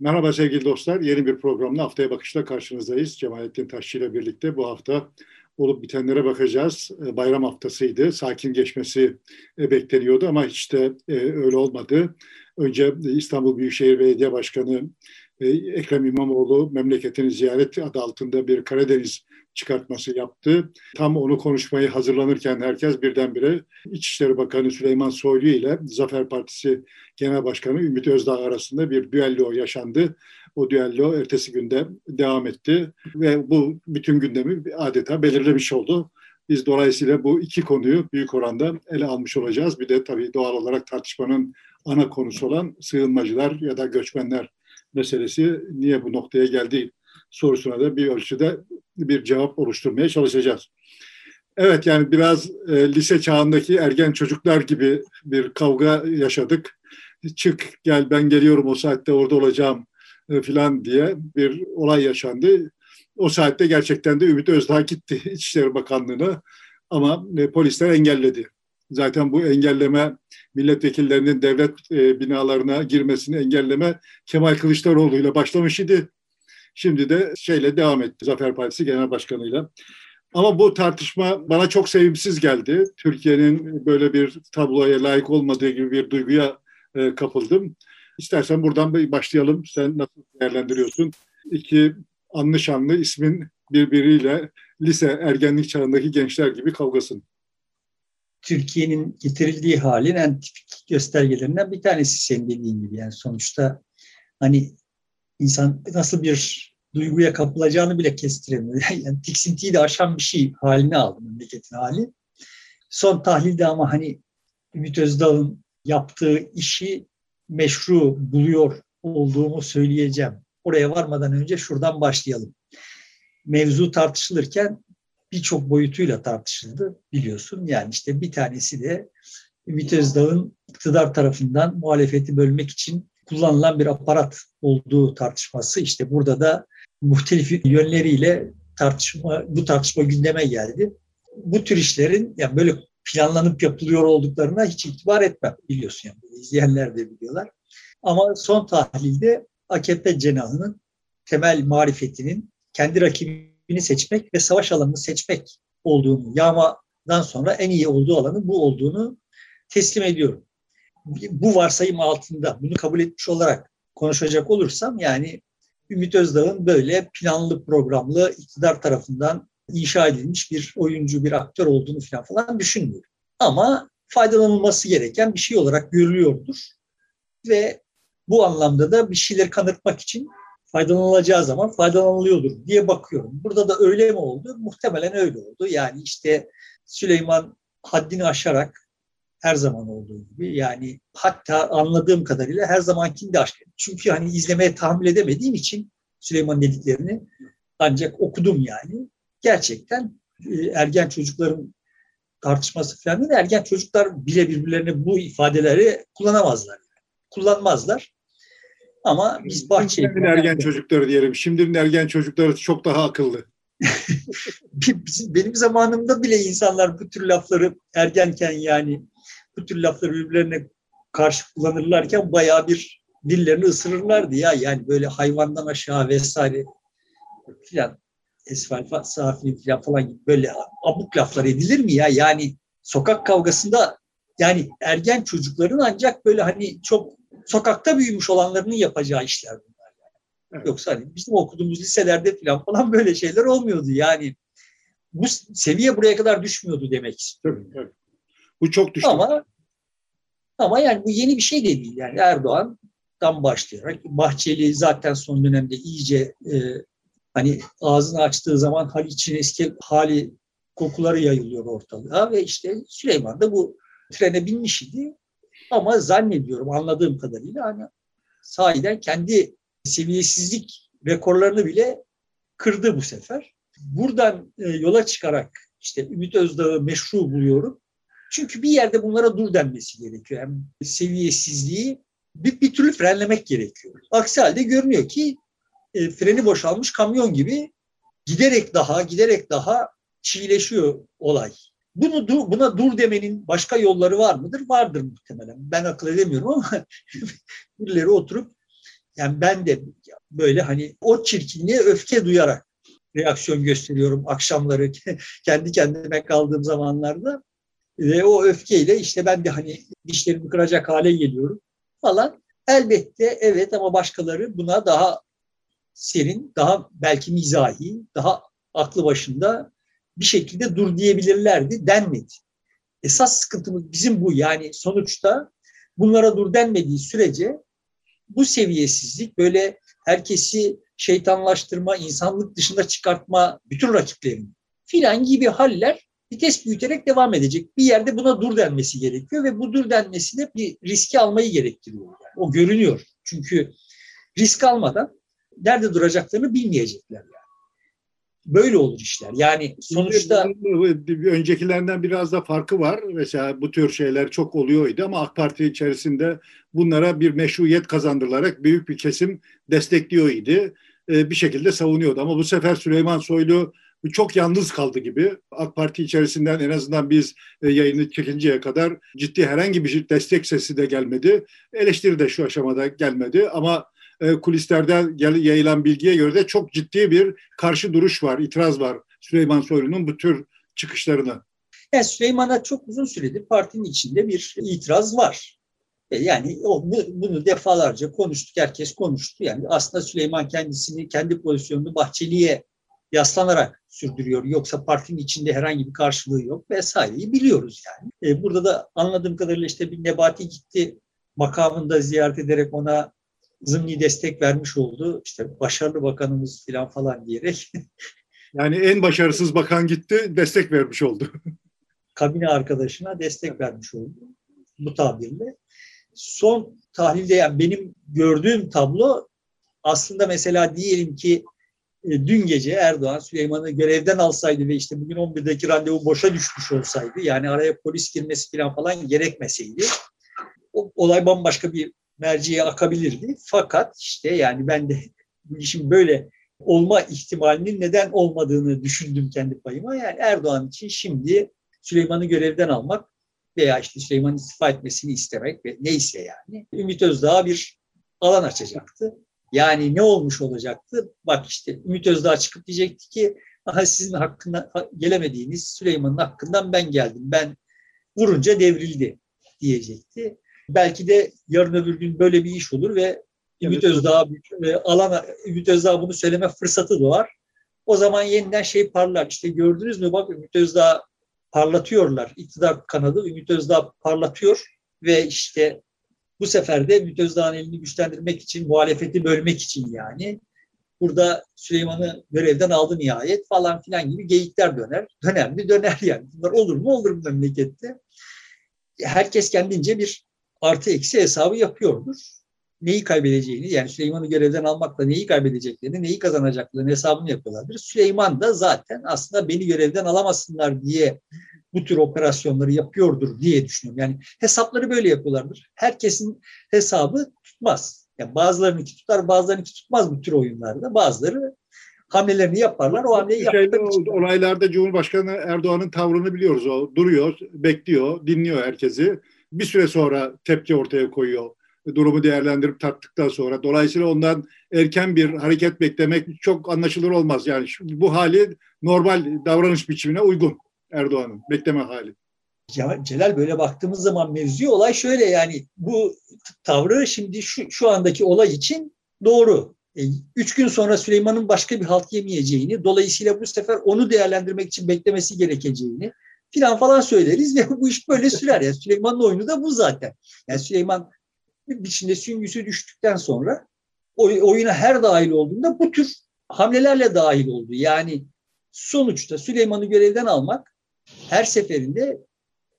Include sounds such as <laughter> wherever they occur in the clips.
Merhaba sevgili dostlar. Yeni bir programla Haftaya Bakış'ta karşınızdayız. Cemalettin Taşçı ile birlikte bu hafta olup bitenlere bakacağız. E, bayram haftasıydı. Sakin geçmesi e, bekleniyordu ama hiç de e, öyle olmadı. Önce İstanbul Büyükşehir Belediye Başkanı Ekrem İmamoğlu memleketini ziyaret adı altında bir Karadeniz çıkartması yaptı. Tam onu konuşmayı hazırlanırken herkes birdenbire İçişleri Bakanı Süleyman Soylu ile Zafer Partisi Genel Başkanı Ümit Özdağ arasında bir düello yaşandı. O düello ertesi günde devam etti ve bu bütün gündemi adeta belirlemiş oldu. Biz dolayısıyla bu iki konuyu büyük oranda ele almış olacağız. Bir de tabii doğal olarak tartışmanın ana konusu olan sığınmacılar ya da göçmenler meselesi niye bu noktaya geldi sorusuna da bir ölçüde bir cevap oluşturmaya çalışacağız. Evet yani biraz e, lise çağındaki ergen çocuklar gibi bir kavga yaşadık. Çık gel ben geliyorum o saatte orada olacağım e, filan diye bir olay yaşandı. O saatte gerçekten de Ümit Özdağ gitti <laughs> İçişleri Bakanlığı'na ama e, polisler engelledi. Zaten bu engelleme milletvekillerinin devlet e, binalarına girmesini engelleme Kemal Kılıçdaroğlu ile başlamış idi. Şimdi de şeyle devam etti Zafer Partisi Genel Başkanı'yla. Ama bu tartışma bana çok sevimsiz geldi. Türkiye'nin böyle bir tabloya layık olmadığı gibi bir duyguya e, kapıldım. İstersen buradan başlayalım. Sen nasıl değerlendiriyorsun? İki anlı şanlı ismin birbiriyle lise, ergenlik çağındaki gençler gibi kavgasın. Türkiye'nin getirildiği halin en tipik göstergelerinden bir tanesi senin dediğin gibi. Yani sonuçta hani insan nasıl bir duyguya kapılacağını bile kestiremiyor. <laughs> Yani tiksintiyi de aşan bir şey haline aldı memleketin hali. Son tahlilde ama hani Ümit Özdağ'ın yaptığı işi meşru buluyor olduğumu söyleyeceğim. Oraya varmadan önce şuradan başlayalım. Mevzu tartışılırken birçok boyutuyla tartışıldı biliyorsun. Yani işte bir tanesi de Ümit Özdağ'ın iktidar tarafından muhalefeti bölmek için kullanılan bir aparat olduğu tartışması. İşte burada da muhtelif yönleriyle tartışma bu tartışma gündeme geldi. Bu tür işlerin yani böyle planlanıp yapılıyor olduklarına hiç itibar etmem biliyorsun yani izleyenler de biliyorlar. Ama son tahlilde AKP cenahının temel marifetinin kendi rakibini seçmek ve savaş alanını seçmek olduğunu, yağmadan sonra en iyi olduğu alanın bu olduğunu teslim ediyorum. Bu varsayım altında bunu kabul etmiş olarak konuşacak olursam yani Ümit Özdağ'ın böyle planlı programlı iktidar tarafından inşa edilmiş bir oyuncu, bir aktör olduğunu falan falan düşünmüyorum. Ama faydalanılması gereken bir şey olarak görülüyordur. Ve bu anlamda da bir şeyleri kanıtmak için faydalanılacağı zaman faydalanılıyordur diye bakıyorum. Burada da öyle mi oldu? Muhtemelen öyle oldu. Yani işte Süleyman haddini aşarak her zaman olduğu gibi yani hatta anladığım kadarıyla her zamankini de aşk. Çünkü hani izlemeye tahammül edemediğim için Süleyman dediklerini ancak okudum yani. Gerçekten e, ergen çocukların tartışması falan değil. Ergen çocuklar bile birbirlerine bu ifadeleri kullanamazlar. Kullanmazlar. Ama biz bahçeye... Şimdinin ergen çocukları diyelim. Şimdinin ergen çocukları çok daha akıllı. <laughs> Benim zamanımda bile insanlar bu tür lafları ergenken yani bu tür lafları birbirlerine karşı kullanırlarken bayağı bir dillerini ısırırlardı ya. Yani böyle hayvandan aşağı vesaire filan esfal safi falan gibi böyle abuk laflar edilir mi ya? Yani sokak kavgasında yani ergen çocukların ancak böyle hani çok sokakta büyümüş olanlarının yapacağı işler bunlar. Yani. Evet. Yoksa hani bizim okuduğumuz liselerde falan falan böyle şeyler olmuyordu. Yani bu seviye buraya kadar düşmüyordu demek istiyorum. Evet. Bu çok düştü. Ama ama yani bu yeni bir şey de değil. Yani Erdoğan'dan başlayarak Bahçeli zaten son dönemde iyice e, hani ağzını açtığı zaman Haliç'in eski hali kokuları yayılıyor ortalığa ve işte Süleyman da bu trene binmiş idi. Ama zannediyorum anladığım kadarıyla hani sahiden kendi seviyesizlik rekorlarını bile kırdı bu sefer. Buradan e, yola çıkarak işte Ümit Özdağ'ı meşru buluyorum. Çünkü bir yerde bunlara dur denmesi gerekiyor. Yani seviyesizliği bir, bir türlü frenlemek gerekiyor. Aksi halde görünüyor ki e, freni boşalmış kamyon gibi giderek daha giderek daha çiğleşiyor olay. Bunu buna dur demenin başka yolları var mıdır? Vardır muhtemelen. Ben akıl edemiyorum ama <laughs> birileri oturup Yani ben de böyle hani o çirkinliğe öfke duyarak reaksiyon gösteriyorum akşamları <laughs> kendi kendime kaldığım zamanlarda. Ve o öfkeyle işte ben de hani dişlerimi kıracak hale geliyorum falan. Elbette evet ama başkaları buna daha serin, daha belki mizahi, daha aklı başında bir şekilde dur diyebilirlerdi denmedi. Esas sıkıntımız bizim bu yani sonuçta bunlara dur denmediği sürece bu seviyesizlik böyle herkesi şeytanlaştırma, insanlık dışında çıkartma, bütün rakiplerin filan gibi haller vites büyüterek devam edecek. Bir yerde buna dur denmesi gerekiyor ve bu dur denmesi de bir riski almayı gerektiriyor. Yani. O görünüyor. Çünkü risk almadan nerede duracaklarını bilmeyecekler yani. Böyle olur işler. Yani sonuçta öncekilerinden biraz da farkı var. Mesela bu tür şeyler çok oluyordu ama AK Parti içerisinde bunlara bir meşruiyet kazandırılarak büyük bir kesim destekliyordu. Ee, bir şekilde savunuyordu. Ama bu sefer Süleyman Soylu çok yalnız kaldı gibi. AK Parti içerisinden en azından biz e, yayını çekinceye kadar ciddi herhangi bir destek sesi de gelmedi. Eleştiri de şu aşamada gelmedi ama e, kulislerden yayılan bilgiye göre de çok ciddi bir karşı duruş var, itiraz var Süleyman Soylu'nun bu tür çıkışlarına. Yani Süleyman'a çok uzun süredir partinin içinde bir itiraz var. E, yani bunu defalarca konuştuk, herkes konuştu. Yani aslında Süleyman kendisini, kendi pozisyonunu Bahçeli'ye yaslanarak sürdürüyor. Yoksa partinin içinde herhangi bir karşılığı yok vesaireyi biliyoruz yani. E, burada da anladığım kadarıyla işte bir Nebati gitti makamında ziyaret ederek ona zımni destek vermiş oldu. İşte başarılı bakanımız falan falan diyerek. <laughs> yani en başarısız bakan gitti destek vermiş oldu. <laughs> Kabine arkadaşına destek vermiş oldu bu tabirle. Son tahlilde yani benim gördüğüm tablo aslında mesela diyelim ki dün gece Erdoğan Süleyman'ı görevden alsaydı ve işte bugün 11'deki randevu boşa düşmüş olsaydı yani araya polis girmesi falan falan gerekmeseydi o olay bambaşka bir merciye akabilirdi. Fakat işte yani ben de bu işin böyle olma ihtimalinin neden olmadığını düşündüm kendi payıma. Yani Erdoğan için şimdi Süleyman'ı görevden almak veya işte Süleyman'ın istifa etmesini istemek ve neyse yani Ümit Özdağ'a bir alan açacaktı. Yani ne olmuş olacaktı? Bak işte Ümit Özdağ çıkıp diyecekti ki aha sizin hakkında gelemediğiniz Süleyman'ın hakkından ben geldim. Ben vurunca devrildi diyecekti. Belki de yarın öbür gün böyle bir iş olur ve Ümit Özdağ e, alan Ümit Özdağ bunu söyleme fırsatı doğar. O zaman yeniden şey parlar. İşte gördünüz mü bak Ümit Özdağ parlatıyorlar. İktidar kanadı Ümit Özdağ parlatıyor ve işte bu sefer de Ümit Özdağ'ın elini güçlendirmek için, muhalefeti bölmek için yani burada Süleyman'ı görevden aldı nihayet falan filan gibi geyikler döner. Döner mi? Döner yani. Bunlar olur mu? Olur mu memlekette? Herkes kendince bir artı eksi hesabı yapıyordur. Neyi kaybedeceğini yani Süleyman'ı görevden almakla neyi kaybedeceklerini, neyi kazanacaklarını hesabını yapıyorlardır. Süleyman da zaten aslında beni görevden alamasınlar diye bu tür operasyonları yapıyordur diye düşünüyorum. Yani hesapları böyle yapıyorlardır. Herkesin hesabı tutmaz. Yani bazılarınınki tutar, bazılarınınki tutmaz bu tür oyunlarda. Bazıları hamlelerini yaparlar. O hamleyi yapmak Olaylarda Cumhurbaşkanı Erdoğan'ın tavrını biliyoruz. O duruyor, bekliyor, dinliyor herkesi. Bir süre sonra tepki ortaya koyuyor. Durumu değerlendirip tarttıktan sonra. Dolayısıyla ondan erken bir hareket beklemek çok anlaşılır olmaz. Yani bu hali normal davranış biçimine uygun. Erdoğan'ın bekleme hali. Celal böyle baktığımız zaman mevzuya olay şöyle yani bu tavrı şimdi şu, şu andaki olay için doğru. E, üç gün sonra Süleyman'ın başka bir halt yemeyeceğini, dolayısıyla bu sefer onu değerlendirmek için beklemesi gerekeceğini filan falan söyleriz ve <laughs> bu iş böyle sürer. Yani Süleyman'ın oyunu da bu zaten. Yani Süleyman bir biçimde süngüsü düştükten sonra oyuna her dahil olduğunda bu tür hamlelerle dahil oldu. Yani sonuçta Süleyman'ı görevden almak her seferinde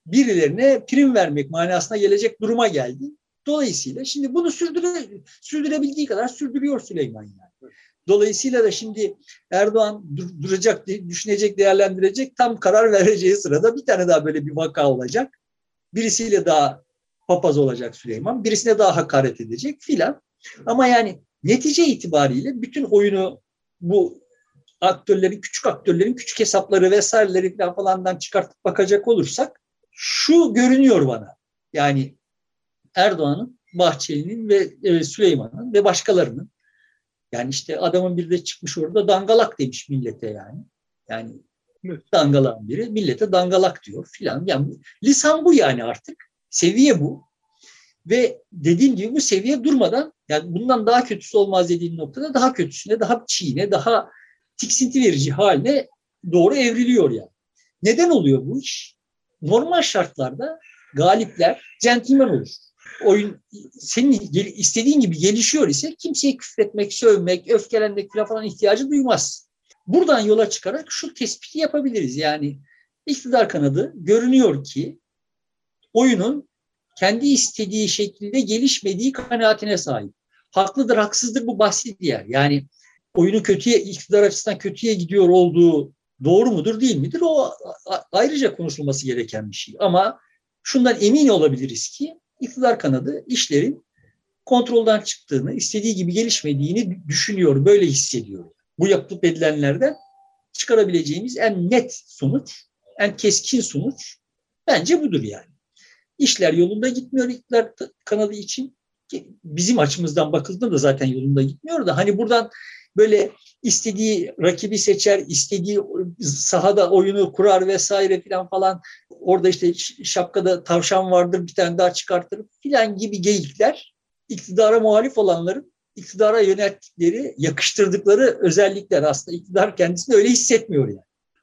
birilerine prim vermek manasına gelecek duruma geldi. Dolayısıyla şimdi bunu sürdüre, sürdürebildiği kadar sürdürüyor Süleyman yani. Dolayısıyla da şimdi Erdoğan dur, duracak, düşünecek, değerlendirecek tam karar <laughs> vereceği sırada bir tane daha böyle bir vaka olacak. Birisiyle daha papaz olacak Süleyman, birisine daha hakaret edecek filan. Ama yani netice itibariyle bütün oyunu bu aktörlerin, küçük aktörlerin küçük hesapları vesaireleri falandan çıkartıp bakacak olursak şu görünüyor bana. Yani Erdoğan'ın Bahçeli'nin ve e, Süleyman'ın ve başkalarının yani işte adamın bir de çıkmış orada dangalak demiş millete yani. Yani evet. dangalağın biri millete dangalak diyor filan. Yani lisan bu yani artık. Seviye bu. Ve dediğim gibi bu seviye durmadan yani bundan daha kötüsü olmaz dediğim noktada daha kötüsüne, daha çiğne, daha tiksinti verici haline doğru evriliyor yani. Neden oluyor bu iş? Normal şartlarda galipler centilmen olur. Oyun senin istediğin gibi gelişiyor ise kimseye küfretmek, sövmek, öfkelenmek falan ihtiyacı duymaz. Buradan yola çıkarak şu tespiti yapabiliriz. Yani iktidar kanadı görünüyor ki oyunun kendi istediği şekilde gelişmediği kanaatine sahip. Haklıdır, haksızdır bu bahsi diğer. Yani oyunu kötüye, iktidar açısından kötüye gidiyor olduğu doğru mudur değil midir? O ayrıca konuşulması gereken bir şey. Ama şundan emin olabiliriz ki iktidar kanadı işlerin kontrolden çıktığını, istediği gibi gelişmediğini düşünüyor, böyle hissediyor. Bu yapılıp edilenlerden çıkarabileceğimiz en net sonuç, en keskin sonuç bence budur yani. İşler yolunda gitmiyor iktidar kanadı için. Bizim açımızdan bakıldığında da zaten yolunda gitmiyor da hani buradan böyle istediği rakibi seçer, istediği sahada oyunu kurar vesaire filan falan. Orada işte şapkada tavşan vardır bir tane daha çıkartır filan gibi geyikler iktidara muhalif olanların iktidara yönelttikleri, yakıştırdıkları özellikler aslında iktidar kendisini öyle hissetmiyor yani.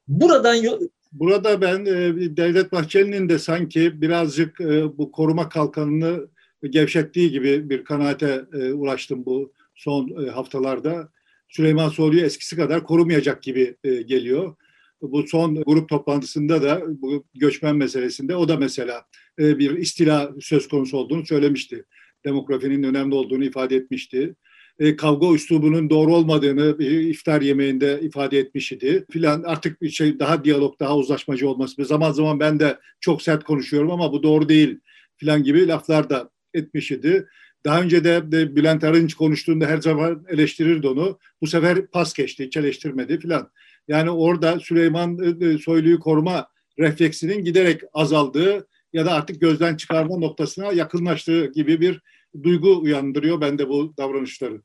Buradan Burada ben e, Devlet Bahçeli'nin de sanki birazcık e, bu koruma kalkanını gevşettiği gibi bir kanaate e, ulaştım bu son haftalarda. Süleyman Soylu'yu eskisi kadar korumayacak gibi e, geliyor. Bu son grup toplantısında da bu göçmen meselesinde o da mesela e, bir istila söz konusu olduğunu söylemişti. Demografinin önemli olduğunu ifade etmişti. E, kavga üslubunun doğru olmadığını iftar yemeğinde ifade etmiş idi. Filan artık bir şey daha diyalog, daha uzlaşmacı olması. Zaman zaman ben de çok sert konuşuyorum ama bu doğru değil filan gibi laflar da etmiş idi. Daha önce de, de Bülent Arınç konuştuğunda her zaman eleştirirdi onu. Bu sefer pas geçti, hiç eleştirmedi filan. Yani orada Süleyman e, e, Soylu'yu koruma refleksinin giderek azaldığı ya da artık gözden çıkarma noktasına yakınlaştığı gibi bir duygu uyandırıyor bende bu davranışları.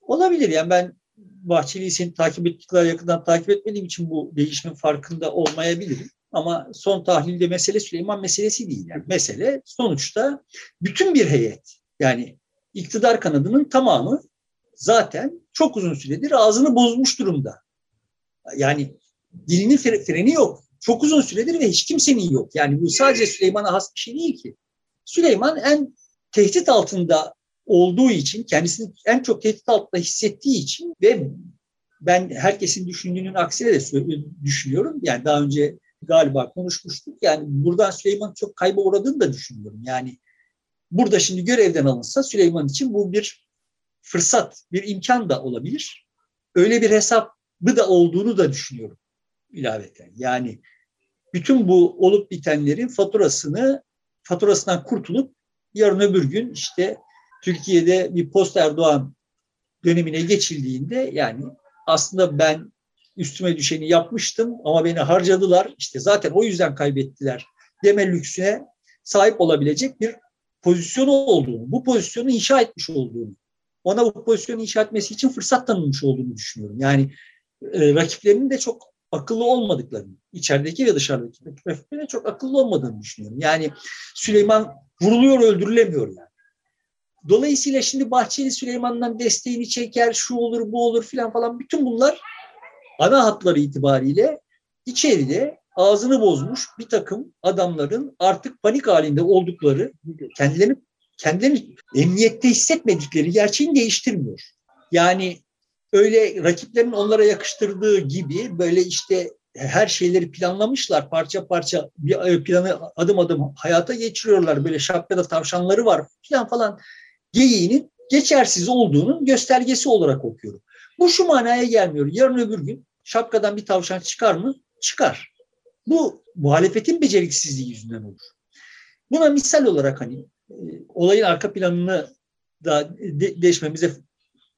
Olabilir yani ben Bahçeli'yi takip ettikler yakından takip etmediğim için bu değişimin farkında olmayabilirim. Ama son tahlilde mesele Süleyman meselesi değil. Yani mesele sonuçta bütün bir heyet yani iktidar kanadının tamamı zaten çok uzun süredir ağzını bozmuş durumda. Yani dilinin freni yok. Çok uzun süredir ve hiç kimsenin yok. Yani bu sadece Süleyman'a has bir şey değil ki. Süleyman en tehdit altında olduğu için, kendisini en çok tehdit altında hissettiği için ve ben herkesin düşündüğünün aksine de düşünüyorum. Yani daha önce galiba konuşmuştuk. Yani buradan Süleyman çok kayba uğradığını da düşünüyorum. Yani burada şimdi görevden alınsa Süleyman için bu bir fırsat, bir imkan da olabilir. Öyle bir hesabı da olduğunu da düşünüyorum ilaveten. Yani bütün bu olup bitenlerin faturasını faturasından kurtulup yarın öbür gün işte Türkiye'de bir post Erdoğan dönemine geçildiğinde yani aslında ben üstüme düşeni yapmıştım ama beni harcadılar. İşte zaten o yüzden kaybettiler deme lüksüne sahip olabilecek bir pozisyonu olduğunu, bu pozisyonu inşa etmiş olduğunu, ona bu pozisyonu inşa etmesi için fırsat tanınmış olduğunu düşünüyorum. Yani e, rakiplerinin de çok akıllı olmadıklarını, içerideki ve dışarıdaki rakiplerinin çok akıllı olmadığını düşünüyorum. Yani Süleyman vuruluyor, öldürülemiyor yani. Dolayısıyla şimdi Bahçeli Süleyman'dan desteğini çeker, şu olur, bu olur filan falan bütün bunlar ana hatları itibariyle içeride ağzını bozmuş bir takım adamların artık panik halinde oldukları, kendilerini kendilerini emniyette hissetmedikleri gerçeğini değiştirmiyor. Yani öyle rakiplerin onlara yakıştırdığı gibi böyle işte her şeyleri planlamışlar parça parça bir e, planı adım adım hayata geçiriyorlar böyle şapkada tavşanları var falan falan geyiğinin geçersiz olduğunun göstergesi olarak okuyorum. Bu şu manaya gelmiyor. Yarın öbür gün şapkadan bir tavşan çıkar mı? Çıkar. Bu muhalefetin beceriksizliği yüzünden olur. Buna misal olarak hani e, olayın arka planını da de, değişmemize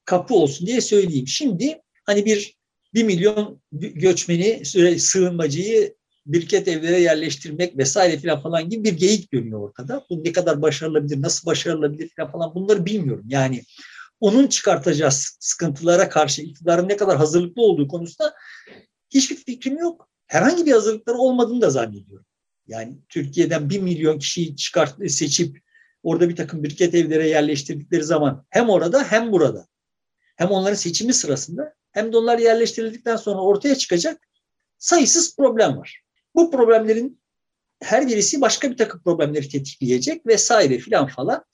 kapı olsun diye söyleyeyim. Şimdi hani bir bir milyon göçmeni, sığınmacıyı birket evlere yerleştirmek vesaire falan falan gibi bir geyik dönüyor ortada. Bu ne kadar başarılabilir, nasıl başarılabilir falan falan bunları bilmiyorum. Yani onun çıkartacağı sıkıntılara karşı iktidarın ne kadar hazırlıklı olduğu konusunda hiçbir fikrim yok. Herhangi bir hazırlıkları olmadığını da zannediyorum. Yani Türkiye'den bir milyon kişiyi çıkart, seçip orada bir takım birket evlere yerleştirdikleri zaman hem orada hem burada hem onların seçimi sırasında hem de onlar yerleştirildikten sonra ortaya çıkacak sayısız problem var. Bu problemlerin her birisi başka bir takım problemleri tetikleyecek vesaire filan falan.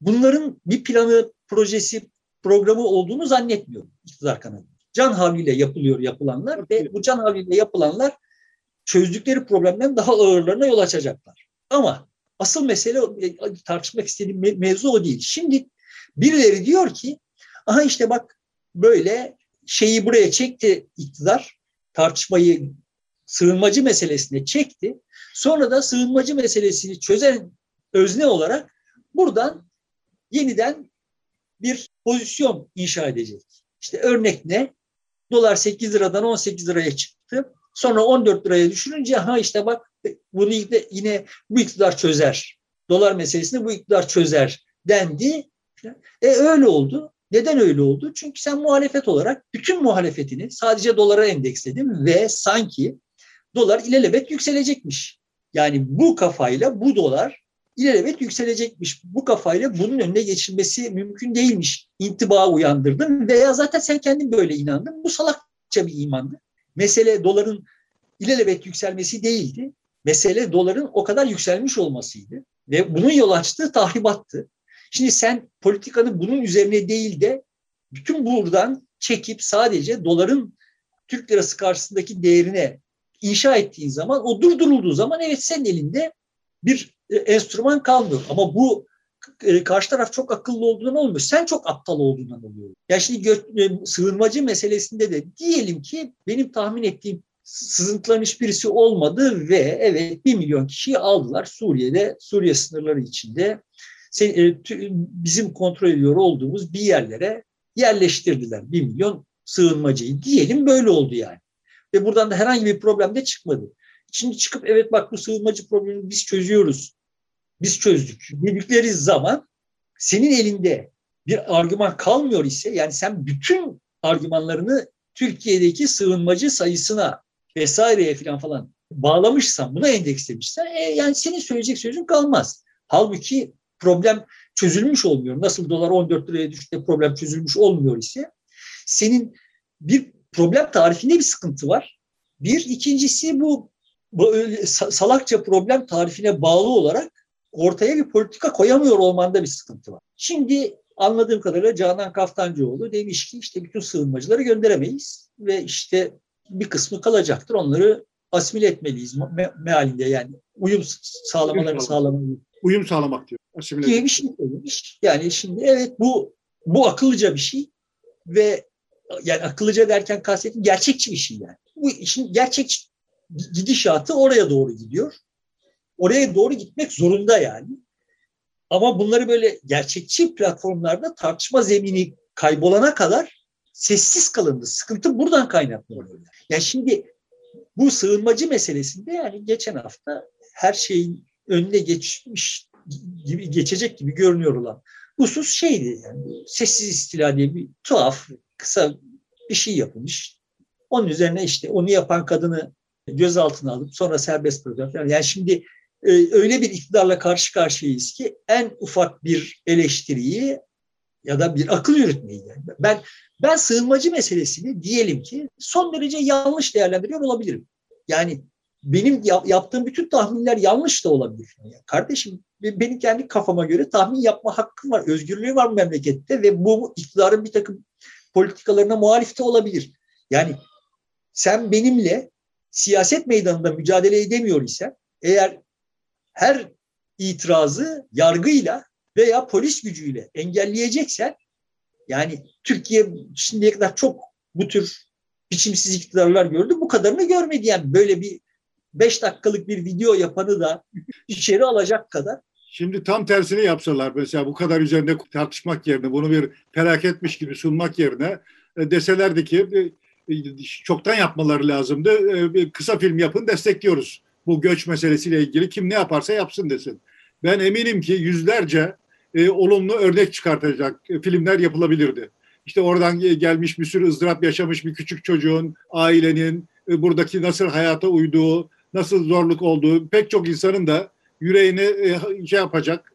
Bunların bir planı, projesi, programı olduğunu zannetmiyorum iktidar kanadı. Can havliyle yapılıyor yapılanlar ve bu can havliyle yapılanlar çözdükleri problemden daha ağırlarına yol açacaklar. Ama asıl mesele e, tartışmak istediğim mevzu o değil. Şimdi birileri diyor ki aha işte bak böyle şeyi buraya çekti iktidar tartışmayı sığınmacı meselesine çekti. Sonra da sığınmacı meselesini çözen özne olarak buradan yeniden bir pozisyon inşa edecek. İşte örnek ne? Dolar 8 liradan 18 liraya çıktı. Sonra 14 liraya düşürünce ha işte bak bunu yine bu iktidar çözer. Dolar meselesini bu iktidar çözer dendi. E öyle oldu. Neden öyle oldu? Çünkü sen muhalefet olarak bütün muhalefetini sadece dolara endeksledin ve sanki dolar ilelebet yükselecekmiş. Yani bu kafayla bu dolar ilelebet yükselecekmiş. Bu kafayla bunun önüne geçilmesi mümkün değilmiş. İntiba uyandırdın veya zaten sen kendin böyle inandın. Bu salakça bir imandı. Mesele doların ilelebet yükselmesi değildi. Mesele doların o kadar yükselmiş olmasıydı. Ve bunun yol açtığı tahribattı. Şimdi sen politikanı bunun üzerine değil de bütün buradan çekip sadece doların Türk lirası karşısındaki değerine inşa ettiğin zaman o durdurulduğu zaman evet senin elinde bir enstrüman kalmıyor. Ama bu e, karşı taraf çok akıllı olduğundan olmuyor. Sen çok aptal olduğundan oluyor. Ya şimdi gö- e, sığınmacı meselesinde de diyelim ki benim tahmin ettiğim sızıntıların hiçbirisi olmadı ve evet bir milyon kişiyi aldılar Suriye'de, Suriye sınırları içinde bizim kontrol ediyor olduğumuz bir yerlere yerleştirdiler. Bir milyon sığınmacıyı. Diyelim böyle oldu yani. Ve buradan da herhangi bir problem de çıkmadı. Şimdi çıkıp evet bak bu sığınmacı problemini biz çözüyoruz. Biz çözdük. Dedikleri zaman senin elinde bir argüman kalmıyor ise yani sen bütün argümanlarını Türkiye'deki sığınmacı sayısına vesaireye falan falan bağlamışsan, buna endekslemişsen e, yani senin söyleyecek sözün kalmaz. Halbuki problem çözülmüş olmuyor. Nasıl dolar 14 liraya düştü problem çözülmüş olmuyor ise senin bir problem tarifinde bir sıkıntı var. Bir, ikincisi bu, bu salakça problem tarifine bağlı olarak ortaya bir politika koyamıyor olmanda bir sıkıntı var. Şimdi anladığım kadarıyla Canan Kaftancıoğlu demiş ki işte bütün sığınmacıları gönderemeyiz ve işte bir kısmı kalacaktır. Onları asimile etmeliyiz me mealinde yani uyum sağlamalarını sağlamalıyız. Uyum sağlamak diyor. Asimile diye bir şey söylemiş. Yani şimdi evet bu bu akıllıca bir şey ve yani akıllıca derken kastettiğim gerçekçi bir şey yani. Bu işin gerçek gidişatı oraya doğru gidiyor. Oraya doğru gitmek zorunda yani. Ama bunları böyle gerçekçi platformlarda tartışma zemini kaybolana kadar sessiz kalındı. Sıkıntı buradan kaynaklanıyor. Yani şimdi bu sığınmacı meselesinde yani geçen hafta her şeyin önüne geçmiş gibi geçecek gibi görünüyor olan husus şeydi yani sessiz istila diye bir tuhaf kısa bir şey yapılmış. Onun üzerine işte onu yapan kadını gözaltına alıp sonra serbest bırakıyor. Yani şimdi öyle bir iktidarla karşı karşıyayız ki en ufak bir eleştiriyi ya da bir akıl yürütmeyi. Yani ben ben sığınmacı meselesini diyelim ki son derece yanlış değerlendiriyor olabilirim. Yani benim yaptığım bütün tahminler yanlış da olabilir. Yani kardeşim benim kendi kafama göre tahmin yapma hakkım var, özgürlüğü var memlekette ve bu iktidarın bir takım politikalarına muhalif de olabilir. Yani sen benimle siyaset meydanında mücadele edemiyor isen eğer her itirazı yargıyla veya polis gücüyle engelleyeceksen yani Türkiye şimdiye kadar çok bu tür biçimsiz iktidarlar gördü. Bu kadarını görmedi yani böyle bir beş dakikalık bir video yapanı da içeri alacak kadar. Şimdi tam tersini yapsalar mesela bu kadar üzerinde tartışmak yerine bunu bir felaketmiş gibi sunmak yerine e, deselerdi ki çoktan yapmaları lazımdı. Kısa film yapın destekliyoruz. Bu göç meselesiyle ilgili kim ne yaparsa yapsın desin. Ben eminim ki yüzlerce e, olumlu örnek çıkartacak filmler yapılabilirdi. İşte oradan gelmiş bir sürü ızdırap yaşamış bir küçük çocuğun, ailenin e, buradaki nasıl hayata uyduğu, nasıl zorluk olduğu pek çok insanın da yüreğini e, şey yapacak,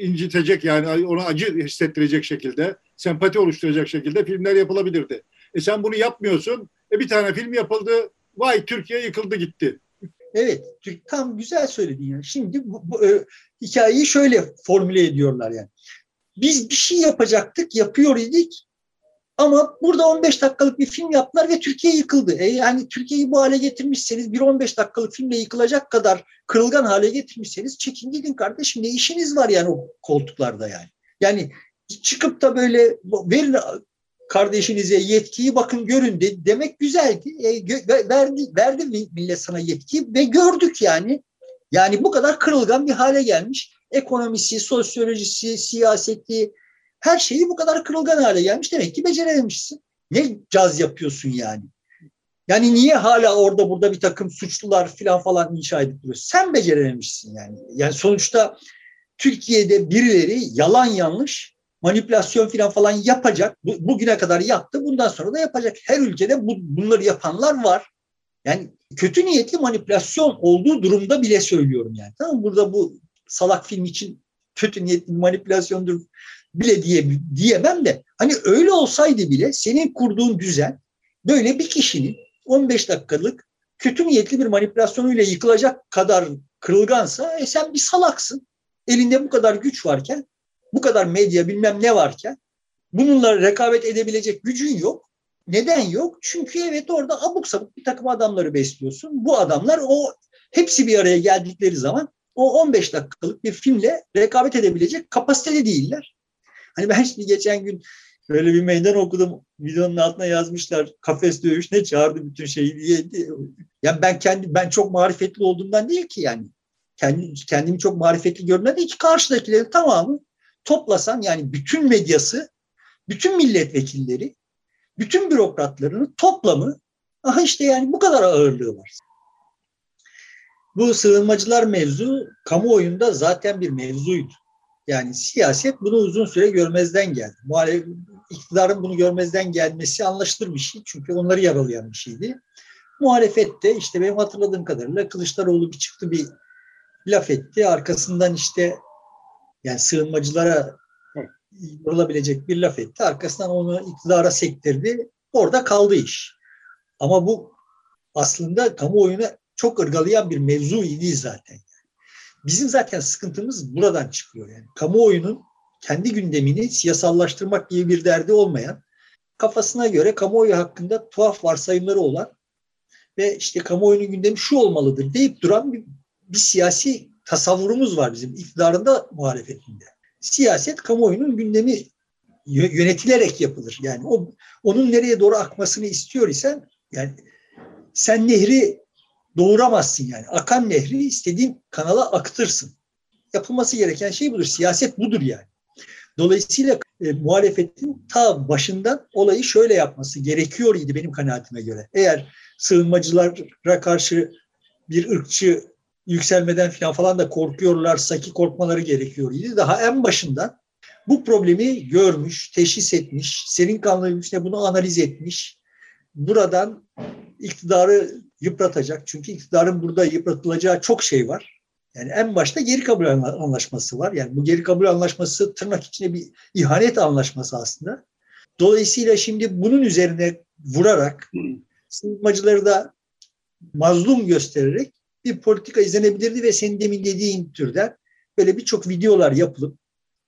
incitecek yani ona acı hissettirecek şekilde, sempati oluşturacak şekilde filmler yapılabilirdi. E sen bunu yapmıyorsun. E bir tane film yapıldı. Vay Türkiye yıkıldı gitti. Evet, tam güzel söyledin ya. Şimdi bu, bu e, hikayeyi şöyle formüle ediyorlar yani. Biz bir şey yapacaktık, yapıyor idik. Ama burada 15 dakikalık bir film yaptılar ve Türkiye yıkıldı. E yani Türkiye'yi bu hale getirmişseniz bir 15 dakikalık filmle yıkılacak kadar kırılgan hale getirmişseniz çekin gidin kardeşim ne işiniz var yani o koltuklarda yani. Yani çıkıp da böyle verin kardeşinize yetkiyi bakın görün de, demek güzeldi. E, gö, verdi, verdi millet sana yetkiyi ve gördük yani. Yani bu kadar kırılgan bir hale gelmiş. Ekonomisi, sosyolojisi, siyaseti, her şeyi bu kadar kırılgan hale gelmiş. Demek ki becerememişsin. Ne caz yapıyorsun yani? Yani niye hala orada burada bir takım suçlular falan falan inşa edip duruyor? Sen becerememişsin yani. Yani sonuçta Türkiye'de birileri yalan yanlış manipülasyon falan falan yapacak. Bugüne kadar yaptı. Bundan sonra da yapacak. Her ülkede bu, bunları yapanlar var. Yani kötü niyetli manipülasyon olduğu durumda bile söylüyorum yani. Tamam Burada bu salak film için kötü niyetli manipülasyondur bile diye diyemem de hani öyle olsaydı bile senin kurduğun düzen böyle bir kişinin 15 dakikalık kötü niyetli bir manipülasyonuyla yıkılacak kadar kırılgansa e sen bir salaksın. Elinde bu kadar güç varken bu kadar medya bilmem ne varken bununla rekabet edebilecek gücün yok. Neden yok? Çünkü evet orada abuk sabuk bir takım adamları besliyorsun. Bu adamlar o hepsi bir araya geldikleri zaman o 15 dakikalık bir filmle rekabet edebilecek kapasitede değiller. Hani ben şimdi geçen gün böyle bir meydan okudum. Videonun altına yazmışlar kafes dövüş ne çağırdı bütün şeyi diye. Yani ben kendi ben çok marifetli olduğumdan değil ki yani. Kendi, kendimi çok marifetli görmeden değil ki karşıdakilerin tamamı toplasan yani bütün medyası, bütün milletvekilleri, bütün bürokratlarının toplamı aha işte yani bu kadar ağırlığı var. Bu sığınmacılar mevzu kamuoyunda zaten bir mevzuydu. Yani siyaset bunu uzun süre görmezden geldi. Muhalef, iktidarın bunu görmezden gelmesi anlaşılır bir şey. Çünkü onları yaralayan bir şeydi. Muhalefette işte benim hatırladığım kadarıyla Kılıçdaroğlu bir çıktı bir laf etti. Arkasından işte yani sığınmacılara vurulabilecek bir laf etti. Arkasından onu iktidara sektirdi. Orada kaldı iş. Ama bu aslında kamuoyunu çok ırgalayan bir mevzu idi zaten. Bizim zaten sıkıntımız buradan çıkıyor. Yani kamuoyunun kendi gündemini siyasallaştırmak gibi bir derdi olmayan, kafasına göre kamuoyu hakkında tuhaf varsayımları olan ve işte kamuoyunun gündemi şu olmalıdır deyip duran bir, bir siyasi tasavvurumuz var bizim iktidarında muhalefetinde. Siyaset kamuoyunun gündemi yönetilerek yapılır. Yani o onun nereye doğru akmasını istiyor isen yani sen nehri doğuramazsın yani. Akan nehri istediğin kanala akıtırsın. Yapılması gereken şey budur. Siyaset budur yani. Dolayısıyla e, muhalefetin ta başından olayı şöyle yapması gerekiyor idi benim kanaatime göre. Eğer sığınmacılara karşı bir ırkçı yükselmeden falan falan da korkuyorlarsa ki korkmaları gerekiyor idi. Daha en başından bu problemi görmüş, teşhis etmiş, serin kanlı işte bunu analiz etmiş. Buradan iktidarı yıpratacak. Çünkü iktidarın burada yıpratılacağı çok şey var. Yani en başta geri kabul anlaşması var. Yani bu geri kabul anlaşması tırnak içinde bir ihanet anlaşması aslında. Dolayısıyla şimdi bunun üzerine vurarak sığınmacıları da mazlum göstererek bir politika izlenebilirdi ve senin demin dediğin türden böyle birçok videolar yapılıp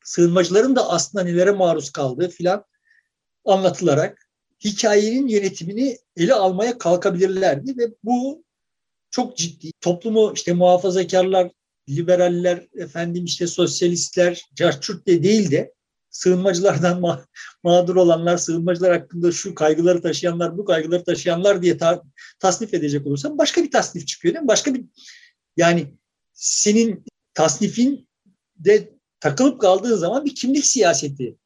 sığınmacıların da aslında nelere maruz kaldığı filan anlatılarak hikayenin yönetimini ele almaya kalkabilirlerdi ve bu çok ciddi. Toplumu işte muhafazakarlar, liberaller, efendim işte sosyalistler, carçurt de değil de sığınmacılardan ma- mağdur olanlar, sığınmacılar hakkında şu kaygıları taşıyanlar, bu kaygıları taşıyanlar diye ta- tasnif edecek olursam başka bir tasnif çıkıyor değil mi? Başka bir yani senin tasnifin de takılıp kaldığın zaman bir kimlik siyaseti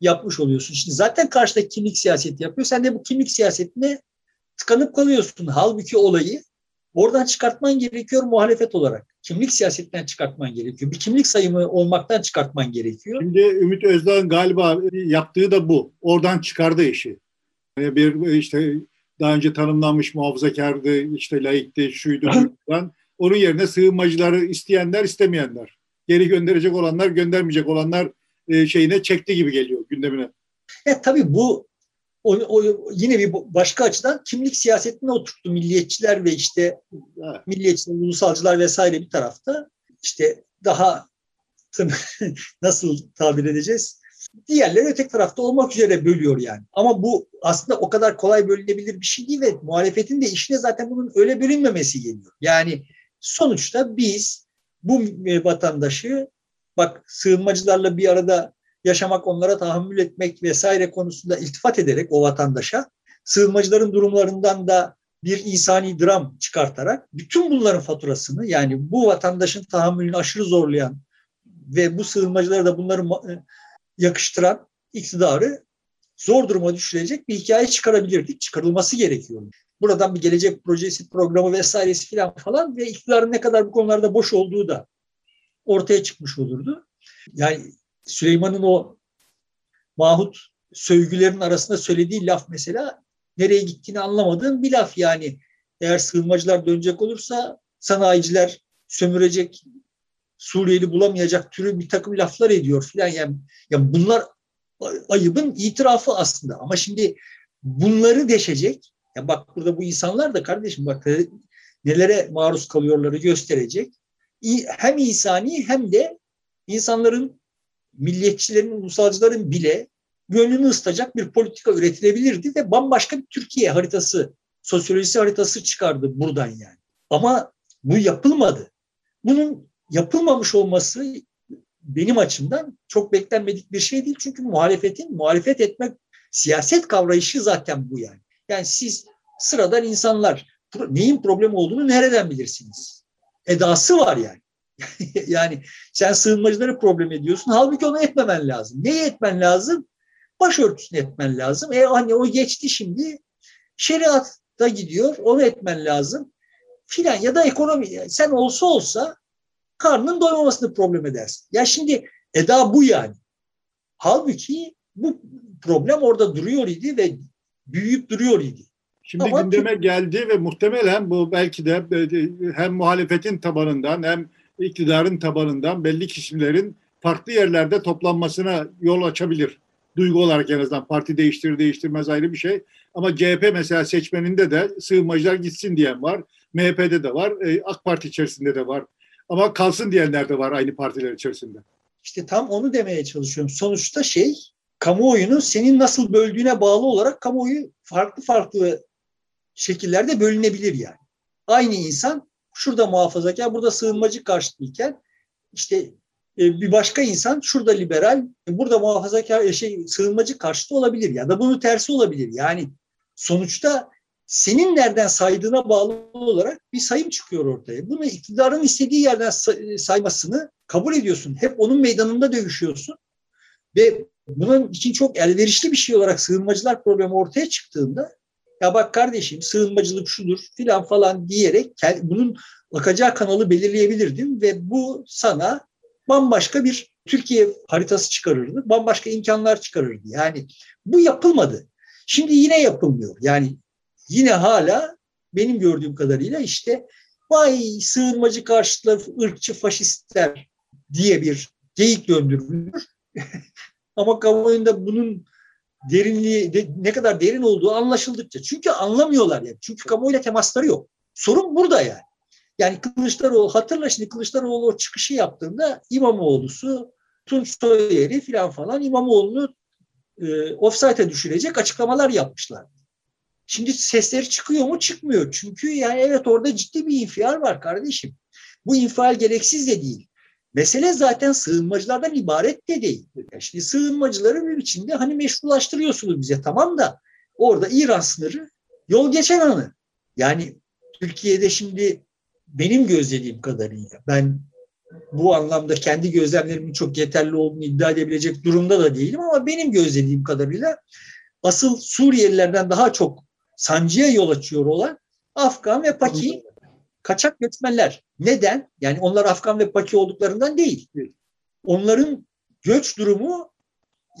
yapmış oluyorsun. Şimdi zaten karşıda kimlik siyaseti yapıyor. Sen de bu kimlik siyasetine tıkanıp kalıyorsun. Halbuki olayı oradan çıkartman gerekiyor muhalefet olarak. Kimlik siyasetinden çıkartman gerekiyor. Bir kimlik sayımı olmaktan çıkartman gerekiyor. Şimdi Ümit Özdağ'ın galiba yaptığı da bu. Oradan çıkardı işi. Bir işte daha önce tanımlanmış muhafazakardı, işte laikti, şuydu, <laughs> falan. Onun yerine sığınmacıları isteyenler, istemeyenler. Geri gönderecek olanlar, göndermeyecek olanlar e, şeyine çekti gibi geliyor gündemine. E, tabii bu o, o, yine bir başka açıdan kimlik siyasetine oturttu milliyetçiler ve işte evet. milliyetçiler, ulusalcılar vesaire bir tarafta. işte daha <laughs> nasıl tabir edeceğiz? Diğerleri öteki tarafta olmak üzere bölüyor yani. Ama bu aslında o kadar kolay bölünebilir bir şey değil ve muhalefetin de işine zaten bunun öyle bölünmemesi geliyor. Yani sonuçta biz bu vatandaşı bak sığınmacılarla bir arada yaşamak, onlara tahammül etmek vesaire konusunda iltifat ederek o vatandaşa sığınmacıların durumlarından da bir insani dram çıkartarak bütün bunların faturasını yani bu vatandaşın tahammülünü aşırı zorlayan ve bu sığınmacılara da bunları e, yakıştıran iktidarı zor duruma düşürecek bir hikaye çıkarabilirdik. Çıkarılması gerekiyor. Buradan bir gelecek projesi, programı vesairesi falan falan ve iktidarın ne kadar bu konularda boş olduğu da ortaya çıkmış olurdu. Yani Süleyman'ın o Mahut sövgülerin arasında söylediği laf mesela nereye gittiğini anlamadığım bir laf yani. Eğer sığınmacılar dönecek olursa sanayiciler sömürecek, Suriyeli bulamayacak türü bir takım laflar ediyor filan. Yani, yani bunlar ayıbın itirafı aslında. Ama şimdi bunları deşecek. Ya bak burada bu insanlar da kardeşim bak nelere maruz kalıyorları gösterecek. Hem insani hem de insanların milliyetçilerin, ulusalcıların bile gönlünü ısıtacak bir politika üretilebilirdi ve bambaşka bir Türkiye haritası, sosyolojisi haritası çıkardı buradan yani. Ama bu yapılmadı. Bunun yapılmamış olması benim açımdan çok beklenmedik bir şey değil. Çünkü muhalefetin, muhalefet etmek, siyaset kavrayışı zaten bu yani. Yani siz sıradan insanlar neyin problem olduğunu nereden bilirsiniz? Edası var yani. <laughs> yani sen sığınmacıları problem ediyorsun. Halbuki onu etmemen lazım. Neyi etmen lazım? Başörtüsünü etmen lazım. E hani o geçti şimdi. Şeriatta gidiyor. Onu etmen lazım. Filan ya da ekonomi. Sen olsa olsa karnının doymamasını problem edersin. Ya şimdi eda bu yani. Halbuki bu problem orada duruyor idi ve büyüyüp duruyor idi. Şimdi Ama gündeme geldi ve muhtemelen bu belki de hem muhalefetin tabanından hem iktidarın tabanından belli kişilerin farklı yerlerde toplanmasına yol açabilir. Duygu olarak en azından parti değiştirir değiştirmez ayrı bir şey. Ama CHP mesela seçmeninde de sığınmacılar gitsin diyen var. MHP'de de var. E, AK Parti içerisinde de var. Ama kalsın diyenler de var aynı partiler içerisinde. İşte tam onu demeye çalışıyorum. Sonuçta şey kamuoyunu senin nasıl böldüğüne bağlı olarak kamuoyu farklı farklı şekillerde bölünebilir yani. Aynı insan şurada muhafazakar, burada sığınmacı karşıtıyken işte e, bir başka insan şurada liberal, burada muhafazakar e, şey sığınmacı karşıtı olabilir ya da bunun tersi olabilir. Yani sonuçta senin nereden saydığına bağlı olarak bir sayım çıkıyor ortaya. Bunu iktidarın istediği yerden saymasını kabul ediyorsun. Hep onun meydanında dövüşüyorsun. Ve bunun için çok elverişli bir şey olarak sığınmacılar problemi ortaya çıktığında ya bak kardeşim sığınmacılık şudur filan falan diyerek bunun akacağı kanalı belirleyebilirdim ve bu sana bambaşka bir Türkiye haritası çıkarırdı. Bambaşka imkanlar çıkarırdı. Yani bu yapılmadı. Şimdi yine yapılmıyor. Yani yine hala benim gördüğüm kadarıyla işte vay sığınmacı karşıtlar, ırkçı faşistler diye bir geyik döndürülür. <laughs> Ama kamuoyunda bunun derinliği de, ne kadar derin olduğu anlaşıldıkça. Çünkü anlamıyorlar yani. Çünkü kamuoyuyla temasları yok. Sorun burada yani. Yani Kılıçdaroğlu hatırla şimdi Kılıçdaroğlu o çıkışı yaptığında İmamoğlu'su Tunç Soyer'i falan falan İmamoğlu'nu e, offside'e düşürecek açıklamalar yapmışlar. Şimdi sesleri çıkıyor mu? Çıkmıyor. Çünkü yani evet orada ciddi bir infial var kardeşim. Bu infial gereksiz de değil. Mesele zaten sığınmacılardan ibaret de değil. Yani şimdi sığınmacıları bir biçimde hani meşrulaştırıyorsunuz bize tamam da orada İran sınırı yol geçen anı. Yani Türkiye'de şimdi benim gözlediğim kadarıyla ben bu anlamda kendi gözlemlerimin çok yeterli olduğunu iddia edebilecek durumda da değilim ama benim gözlediğim kadarıyla asıl Suriyelilerden daha çok sancıya yol açıyor olan Afgan ve Paki kaçak göçmenler. Neden? Yani onlar Afgan ve Paki olduklarından değil. Onların göç durumu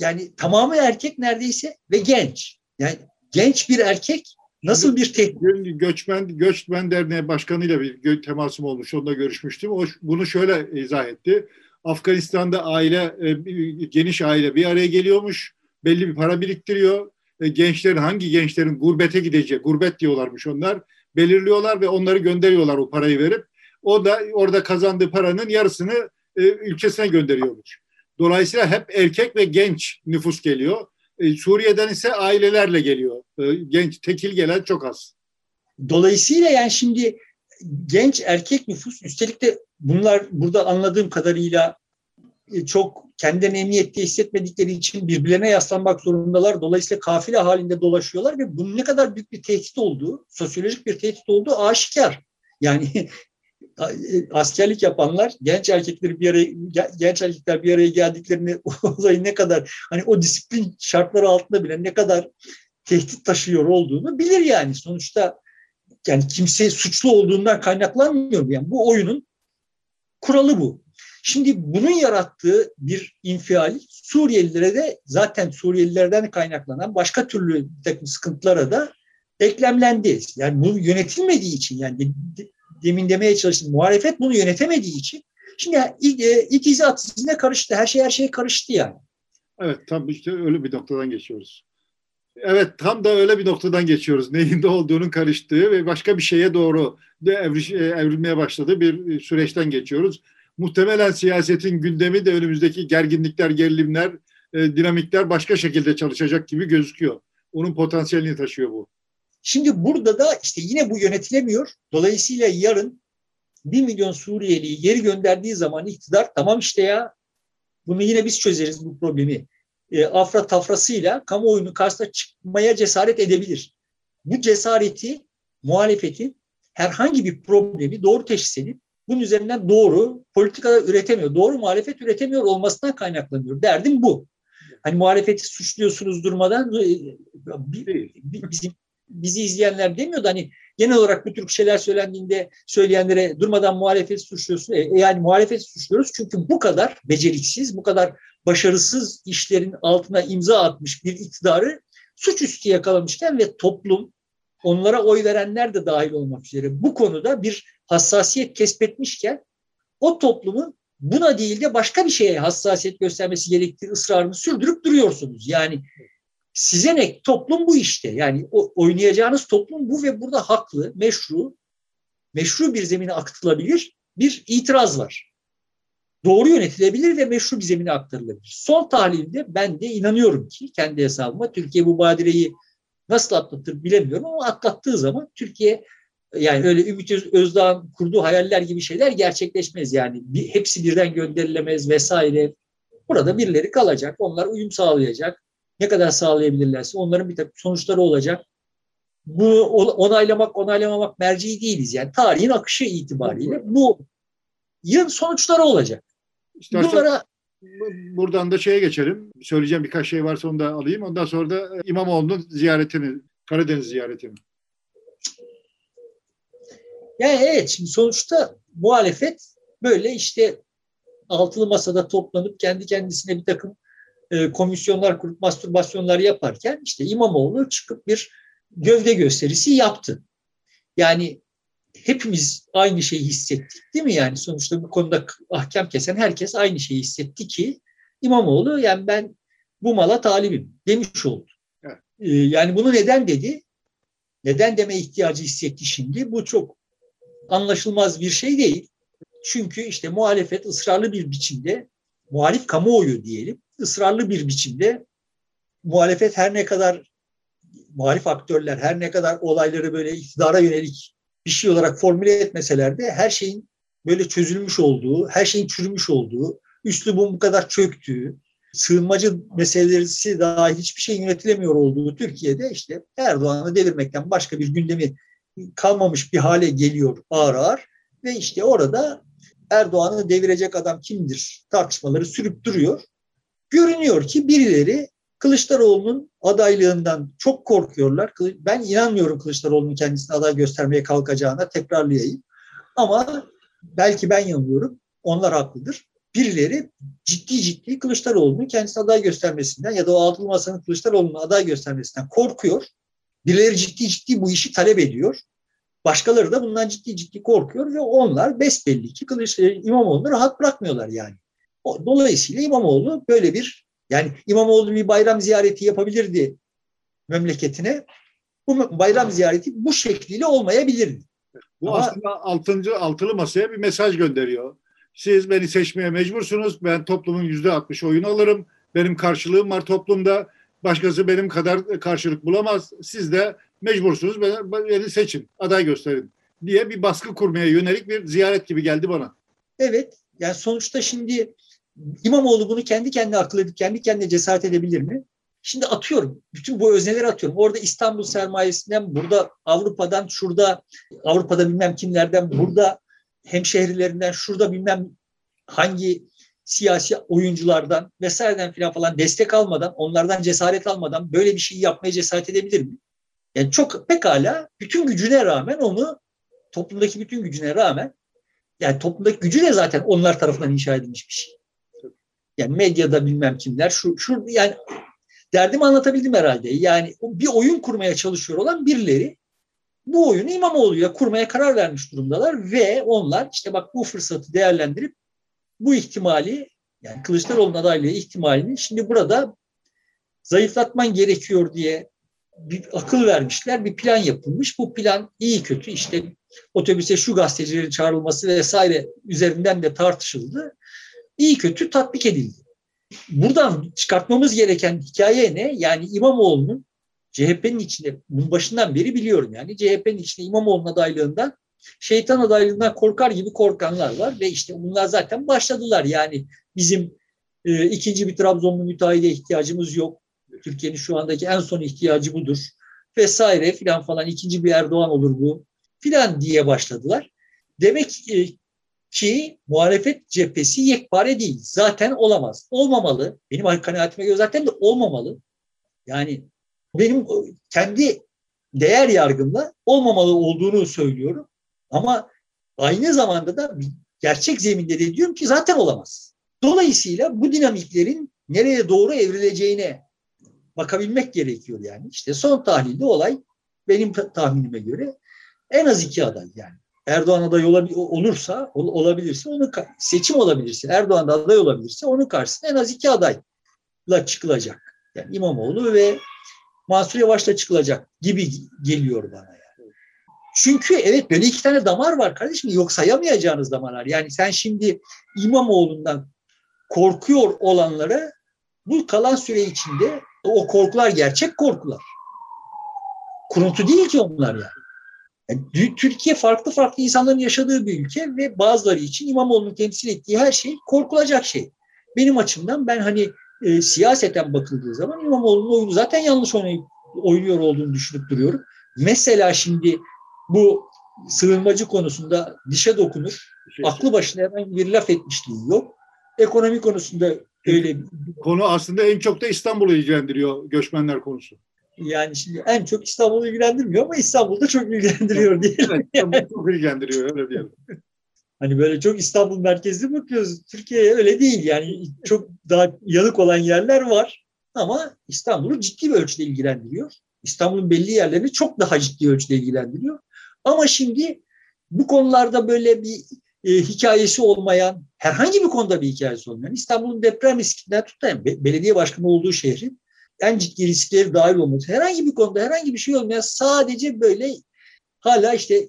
yani tamamı erkek neredeyse ve genç. Yani genç bir erkek nasıl bir tehdit? Göçmen, Göçmen Derneği Başkanı'yla bir temasım olmuş. Onunla görüşmüştüm. O bunu şöyle izah etti. Afganistan'da aile, e, geniş aile bir araya geliyormuş. Belli bir para biriktiriyor. E, gençlerin, hangi gençlerin gurbete gideceği, gurbet diyorlarmış onlar. Belirliyorlar ve onları gönderiyorlar o parayı verip. O da orada kazandığı paranın yarısını e, ülkesine gönderiyormuş. Dolayısıyla hep erkek ve genç nüfus geliyor. E, Suriye'den ise ailelerle geliyor. E, genç, tekil gelen çok az. Dolayısıyla yani şimdi genç erkek nüfus üstelik de bunlar burada anladığım kadarıyla çok kendilerini emniyette hissetmedikleri için birbirlerine yaslanmak zorundalar. Dolayısıyla kafile halinde dolaşıyorlar ve bunun ne kadar büyük bir tehdit olduğu, sosyolojik bir tehdit olduğu aşikar. Yani <laughs> e, askerlik yapanlar genç erkekleri bir araya genç erkekler bir araya geldiklerini <laughs> olayı ne kadar hani o disiplin şartları altında bile ne kadar tehdit taşıyor olduğunu bilir yani sonuçta yani kimse suçlu olduğundan kaynaklanmıyor yani bu oyunun kuralı bu. Şimdi bunun yarattığı bir infial Suriyelilere de zaten Suriyelilerden kaynaklanan başka türlü takım sıkıntılara da eklemlendi. Yani bu yönetilmediği için yani demin demeye çalıştım. Muhalefet bunu yönetemediği için şimdi e, itizat sizinle karıştı. Her şey her şey karıştı yani. Evet tam işte öyle bir noktadan geçiyoruz. Evet tam da öyle bir noktadan geçiyoruz. Neyinde olduğunun karıştığı ve başka bir şeye doğru de e, evrilmeye başladığı bir süreçten geçiyoruz. Muhtemelen siyasetin gündemi de önümüzdeki gerginlikler, gerilimler, e, dinamikler başka şekilde çalışacak gibi gözüküyor. Onun potansiyelini taşıyor bu. Şimdi burada da işte yine bu yönetilemiyor. Dolayısıyla yarın bir milyon Suriyeli'yi geri gönderdiği zaman iktidar tamam işte ya bunu yine biz çözeriz bu problemi. E, afra tafrasıyla kamuoyunun karşısına çıkmaya cesaret edebilir. Bu cesareti muhalefetin herhangi bir problemi doğru teşhis edip bunun üzerinden doğru politikalar üretemiyor. Doğru muhalefet üretemiyor olmasından kaynaklanıyor. Derdim bu. Hani muhalefeti suçluyorsunuz durmadan e, bizim bizi izleyenler demiyordu hani genel olarak bu tür şeyler söylendiğinde söyleyenlere durmadan muhalefet suçluyorsun. E, yani muhalefet suçluyoruz çünkü bu kadar beceriksiz, bu kadar başarısız işlerin altına imza atmış bir iktidarı suçüstü yakalamışken ve toplum onlara oy verenler de dahil olmak üzere bu konuda bir hassasiyet kesbetmişken o toplumun buna değil de başka bir şeye hassasiyet göstermesi gerektiği ısrarını sürdürüp duruyorsunuz. Yani Size ne? Toplum bu işte. Yani o, oynayacağınız toplum bu ve burada haklı, meşru, meşru bir zemine aktarılabilir bir itiraz var. Doğru yönetilebilir ve meşru bir zemine aktarılabilir. Son tahlilde ben de inanıyorum ki kendi hesabıma Türkiye bu badireyi nasıl atlatır bilemiyorum ama atlattığı zaman Türkiye yani öyle Ümit Özdağ'ın kurduğu hayaller gibi şeyler gerçekleşmez yani. Bir, hepsi birden gönderilemez vesaire. Burada birileri kalacak. Onlar uyum sağlayacak ne kadar sağlayabilirlerse onların bir takım sonuçları olacak. Bu onaylamak, onaylamamak merci değiliz. Yani tarihin akışı itibariyle bu yıl sonuçları olacak. İstersen Bunlara buradan da şeye geçelim. Söyleyeceğim birkaç şey varsa onu da alayım. Ondan sonra da İmamoğlu'nun ziyaretini, Karadeniz ziyaretini. Yani evet şimdi sonuçta muhalefet böyle işte altılı masada toplanıp kendi kendisine bir takım e, komisyonlar kurup mastürbasyonlar yaparken işte İmamoğlu çıkıp bir gövde gösterisi yaptı. Yani hepimiz aynı şeyi hissettik değil mi? Yani sonuçta bu konuda ahkam kesen herkes aynı şeyi hissetti ki İmamoğlu yani ben bu mala talibim demiş oldu. Evet. Ee, yani bunu neden dedi? Neden deme ihtiyacı hissetti şimdi? Bu çok anlaşılmaz bir şey değil. Çünkü işte muhalefet ısrarlı bir biçimde, muhalif kamuoyu diyelim, ısrarlı bir biçimde muhalefet her ne kadar muhalif aktörler her ne kadar olayları böyle iktidara yönelik bir şey olarak formüle etmeseler de her şeyin böyle çözülmüş olduğu, her şeyin çürümüş olduğu, üslubun bu kadar çöktüğü, sığınmacı meselesi daha hiçbir şey yönetilemiyor olduğu Türkiye'de işte Erdoğan'ı devirmekten başka bir gündemi kalmamış bir hale geliyor ağır ağır ve işte orada Erdoğan'ı devirecek adam kimdir tartışmaları sürüp duruyor. Görünüyor ki birileri Kılıçdaroğlu'nun adaylığından çok korkuyorlar. Ben inanmıyorum Kılıçdaroğlu'nun kendisini aday göstermeye kalkacağına tekrarlayayım. Ama belki ben yanılıyorum. Onlar haklıdır. Birileri ciddi ciddi Kılıçdaroğlu'nun kendisini aday göstermesinden ya da o altılı masanın Kılıçdaroğlu'nun aday göstermesinden korkuyor. Birileri ciddi ciddi bu işi talep ediyor. Başkaları da bundan ciddi ciddi korkuyor ve onlar besbelli ki Kılıçdaroğlu İmamoğlu'nu rahat bırakmıyorlar yani. Dolayısıyla İmamoğlu böyle bir yani İmamoğlu bir bayram ziyareti yapabilirdi memleketine. Bu bayram ziyareti bu şekliyle olmayabilirdi. Bu Ama, aslında altıncı, altılı masaya bir mesaj gönderiyor. Siz beni seçmeye mecbursunuz. Ben toplumun yüzde altmış oyunu alırım. Benim karşılığım var toplumda. Başkası benim kadar karşılık bulamaz. Siz de mecbursunuz. Beni seçin, aday gösterin diye bir baskı kurmaya yönelik bir ziyaret gibi geldi bana. Evet. Yani sonuçta şimdi İmamoğlu bunu kendi kendine akıl edip kendi kendine cesaret edebilir mi? Şimdi atıyorum. Bütün bu özneleri atıyorum. Orada İstanbul sermayesinden, burada Avrupa'dan, şurada Avrupa'da bilmem kimlerden, burada hemşehrilerinden, şurada bilmem hangi siyasi oyunculardan vesaireden filan falan destek almadan, onlardan cesaret almadan böyle bir şey yapmaya cesaret edebilir mi? Yani çok pekala bütün gücüne rağmen onu toplumdaki bütün gücüne rağmen yani toplumdaki gücü de zaten onlar tarafından inşa edilmiş bir şey. Yani medyada bilmem kimler şu, şu yani derdimi anlatabildim herhalde. Yani bir oyun kurmaya çalışıyor olan birileri bu oyunu İmamoğlu'yla kurmaya karar vermiş durumdalar ve onlar işte bak bu fırsatı değerlendirip bu ihtimali yani Kılıçdaroğlu'nun adaylığı ihtimalini şimdi burada zayıflatman gerekiyor diye bir akıl vermişler, bir plan yapılmış. Bu plan iyi kötü işte otobüse şu gazetecilerin çağrılması vesaire üzerinden de tartışıldı. İyi kötü tatbik edildi. Buradan çıkartmamız gereken hikaye ne? Yani İmamoğlu'nun CHP'nin içinde bunun başından beri biliyorum yani CHP'nin içinde İmamoğlu'nun adaylığından şeytan adaylığından korkar gibi korkanlar var ve işte bunlar zaten başladılar yani bizim e, ikinci bir Trabzonlu müteahhide ihtiyacımız yok. Türkiye'nin şu andaki en son ihtiyacı budur vesaire filan falan ikinci bir Erdoğan olur bu filan diye başladılar. Demek ki muhalefet cephesi yekpare değil. Zaten olamaz. Olmamalı. Benim kanaatime göre zaten de olmamalı. Yani benim kendi değer yargımla olmamalı olduğunu söylüyorum. Ama aynı zamanda da gerçek zeminde de diyorum ki zaten olamaz. Dolayısıyla bu dinamiklerin nereye doğru evrileceğine bakabilmek gerekiyor yani. İşte son tahlilde olay benim tahminime göre en az iki aday yani. Erdoğan aday olursa, olabilirse onu seçim olabilirse, Erdoğan da aday olabilirse onun karşısına en az iki adayla çıkılacak. Yani İmamoğlu ve Mansur Yavaş'la çıkılacak gibi geliyor bana yani. Çünkü evet böyle iki tane damar var kardeşim. Yok sayamayacağınız damarlar. Yani sen şimdi İmamoğlu'ndan korkuyor olanlara bu kalan süre içinde o korkular gerçek korkular. Kuruntu değil ki onlar yani. Yani. Türkiye farklı farklı insanların yaşadığı bir ülke ve bazıları için İmamoğlu'nun temsil ettiği her şey korkulacak şey. Benim açımdan ben hani e, siyaseten bakıldığı zaman İmamoğlu'nun oyunu zaten yanlış oynayıp, oynuyor olduğunu düşünüp duruyorum. Mesela şimdi bu sığınmacı konusunda dişe dokunur. Şey, aklı başına herhangi bir laf etmişliği yok. Ekonomi konusunda öyle konu aslında en çok da İstanbul'u ilgilendiriyor göçmenler konusu. Yani şimdi en çok İstanbul'u ilgilendirmiyor ama İstanbul'da çok ilgilendiriyor diyelim. Evet, İstanbul'u çok ilgilendiriyor öyle diyelim. <laughs> Hani böyle çok İstanbul merkezli bakıyoruz. Türkiye öyle değil yani çok daha yanık olan yerler var ama İstanbul'u ciddi bir ölçüde ilgilendiriyor. İstanbul'un belli yerlerini çok daha ciddi ölçüde ilgilendiriyor. Ama şimdi bu konularda böyle bir e, hikayesi olmayan, herhangi bir konuda bir hikayesi olmayan, İstanbul'un deprem riskinden tutayan, be, belediye başkanı olduğu şehrin en ciddi riskleri dahil olması, herhangi bir konuda herhangi bir şey olmayan sadece böyle hala işte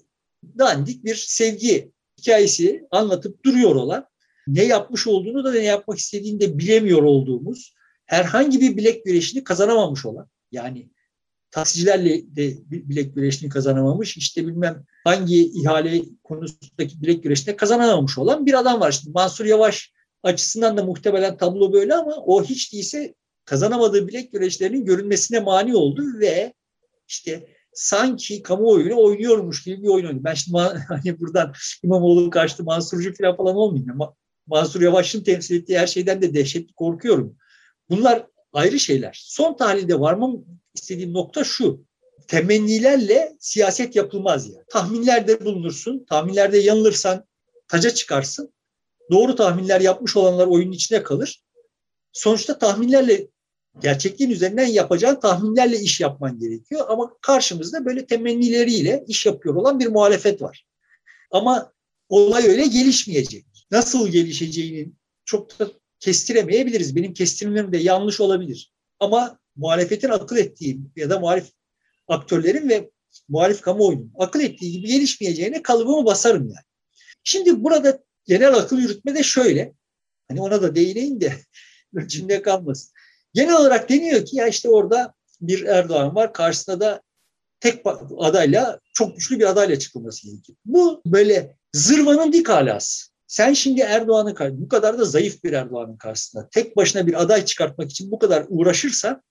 dandik bir sevgi hikayesi anlatıp duruyor olan, ne yapmış olduğunu da ne yapmak istediğini de bilemiyor olduğumuz, herhangi bir bilek güreşini kazanamamış olan, yani taksicilerle de bilek güreşini kazanamamış, işte bilmem hangi ihale konusundaki bilek güreşinde kazanamamış olan bir adam var. Şimdi Mansur Yavaş açısından da muhtemelen tablo böyle ama o hiç değilse kazanamadığı bilek güreşlerinin görünmesine mani oldu ve işte sanki kamuoyuyla oynuyormuş gibi bir oyun oynuyor. Ben şimdi <laughs> hani buradan İmamoğlu karşıtı Mansurcu falan falan olmayayım. Mansur Yavaş'ın temsil ettiği her şeyden de dehşetli korkuyorum. Bunlar ayrı şeyler. Son tahlilde varmam istediğim nokta şu. Temennilerle siyaset yapılmaz ya. Tahminlerde bulunursun. Tahminlerde yanılırsan taca çıkarsın. Doğru tahminler yapmış olanlar oyunun içine kalır. Sonuçta tahminlerle gerçekliğin üzerinden yapacağın tahminlerle iş yapman gerekiyor. Ama karşımızda böyle temennileriyle iş yapıyor olan bir muhalefet var. Ama olay öyle gelişmeyecek. Nasıl gelişeceğini çok da kestiremeyebiliriz. Benim kestirimlerim de yanlış olabilir. Ama muhalefetin akıl ettiği ya da muhalif aktörlerin ve muhalif kamuoyunun akıl ettiği gibi gelişmeyeceğine kalıbımı basarım yani. Şimdi burada genel akıl yürütme de şöyle. Hani ona da değineyim de <laughs> içinde kalmasın. Genel olarak deniyor ki ya işte orada bir Erdoğan var. Karşısında da tek adayla çok güçlü bir adayla çıkılması gerekiyor. Bu böyle zırvanın dik alası. Sen şimdi Erdoğan'ın bu kadar da zayıf bir Erdoğan'ın karşısında tek başına bir aday çıkartmak için bu kadar uğraşırsan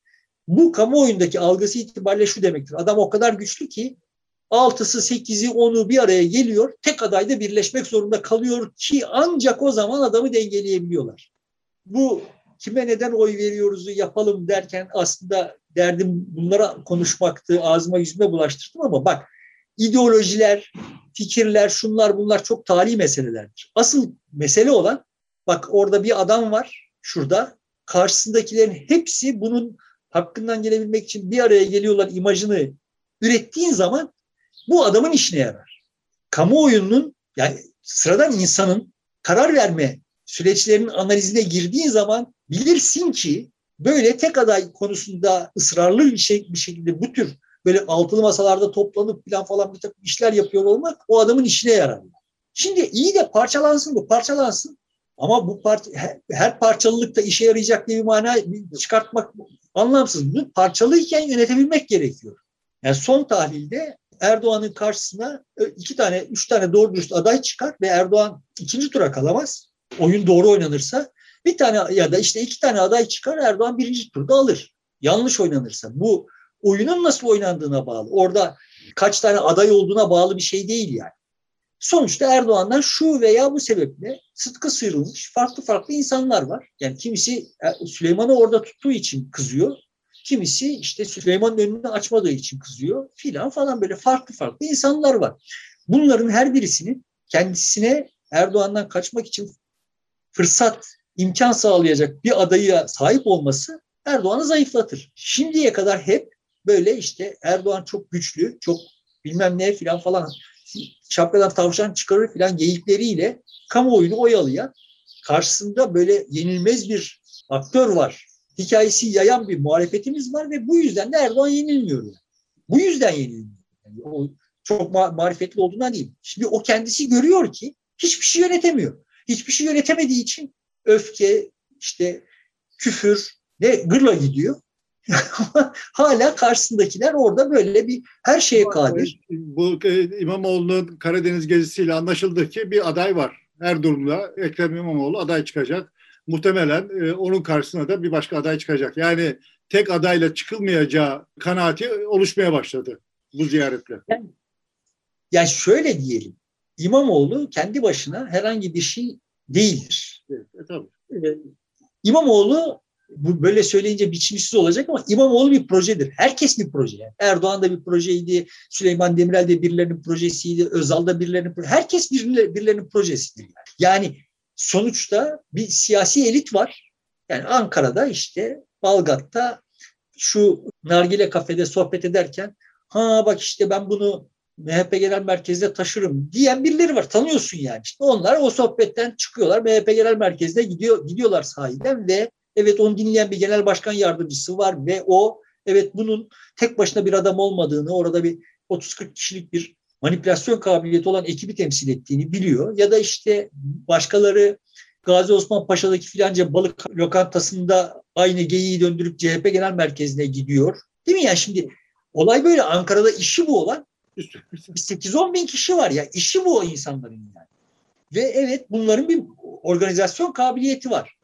bu kamuoyundaki algısı itibariyle şu demektir. Adam o kadar güçlü ki altısı, sekizi, onu bir araya geliyor. Tek adayda birleşmek zorunda kalıyor ki ancak o zaman adamı dengeleyebiliyorlar. Bu kime neden oy veriyoruzu yapalım derken aslında derdim bunlara konuşmaktı, ağzıma yüzüme bulaştırdım ama bak ideolojiler, fikirler, şunlar bunlar çok tarihi meselelerdir. Asıl mesele olan bak orada bir adam var şurada karşısındakilerin hepsi bunun hakkından gelebilmek için bir araya geliyorlar imajını ürettiğin zaman bu adamın işine yarar. Kamuoyunun yani sıradan insanın karar verme süreçlerinin analizine girdiğin zaman bilirsin ki böyle tek aday konusunda ısrarlı bir, şey, bir şekilde bu tür böyle altılı masalarda toplanıp falan falan bir takım işler yapıyor olmak o adamın işine yarar. Şimdi iyi de parçalansın bu parçalansın ama bu part her parçalılıkta işe yarayacak diye bir mana çıkartmak anlamsız. Bu parçalıyken yönetebilmek gerekiyor. Yani son tahlilde Erdoğan'ın karşısına e, iki tane, üç tane doğru dürüst aday çıkar ve Erdoğan ikinci tura kalamaz. Oyun doğru oynanırsa bir tane ya da işte iki tane aday çıkar Erdoğan birinci turda alır. Yanlış oynanırsa bu oyunun nasıl oynandığına bağlı. Orada kaç tane aday olduğuna bağlı bir şey değil yani. Sonuçta Erdoğan'dan şu veya bu sebeple sıtkı sıyrılmış farklı farklı insanlar var. Yani kimisi e, Süleyman'ı orada tuttuğu için kızıyor. Kimisi işte Süleyman'ın önünü açmadığı için kızıyor filan falan böyle farklı farklı insanlar var. Bunların her birisinin kendisine Erdoğan'dan kaçmak için fırsat, imkan sağlayacak bir adayı sahip olması Erdoğan'ı zayıflatır. Şimdiye kadar hep böyle işte Erdoğan çok güçlü, çok bilmem ne filan falan şapkadan tavşan çıkarır filan geyikleriyle kamuoyunu oyalayan karşısında böyle yenilmez bir aktör var. Hikayesi yayan bir muhalefetimiz var ve bu yüzden de Erdoğan yenilmiyor. Bu yüzden yenilmiyor. Yani o çok ma- marifetli olduğundan değil. Şimdi o kendisi görüyor ki hiçbir şey yönetemiyor. Hiçbir şey yönetemediği için öfke, işte küfür ne gırla gidiyor. <laughs> hala karşısındakiler orada böyle bir her şeye kadir. Bu e, İmamoğlu'nun Karadeniz gezisiyle anlaşıldı ki bir aday var. Her durumda Ekrem İmamoğlu aday çıkacak. Muhtemelen e, onun karşısına da bir başka aday çıkacak. Yani tek adayla çıkılmayacağı kanaati oluşmaya başladı bu ziyaretle. Yani, yani şöyle diyelim. İmamoğlu kendi başına herhangi bir şey değildir. E, tabii. Ee, İmamoğlu bu böyle söyleyince biçimsiz olacak ama İmamoğlu bir projedir. Herkes bir proje. Yani. Erdoğan da bir projeydi, Süleyman Demirel de birilerinin projesiydi, Özal da birilerinin projesi. Herkes birilerinin projesidir. Yani. yani sonuçta bir siyasi elit var. Yani Ankara'da işte Balgat'ta şu nargile kafede sohbet ederken ha bak işte ben bunu MHP Genel Merkezi'ne taşırım diyen birileri var. Tanıyorsun yani. İşte onlar o sohbetten çıkıyorlar. MHP Genel Merkezi'ne gidiyor, gidiyorlar sahiden ve Evet onu dinleyen bir genel başkan yardımcısı var ve o evet bunun tek başına bir adam olmadığını, orada bir 30-40 kişilik bir manipülasyon kabiliyeti olan ekibi temsil ettiğini biliyor. Ya da işte başkaları Gazi Osman Paşa'daki filanca balık lokantasında aynı geyiği döndürüp CHP genel merkezine gidiyor. Değil mi yani şimdi olay böyle Ankara'da işi bu olan 8-10 bin kişi var ya işi bu o insanların yani. Ve evet bunların bir organizasyon kabiliyeti var.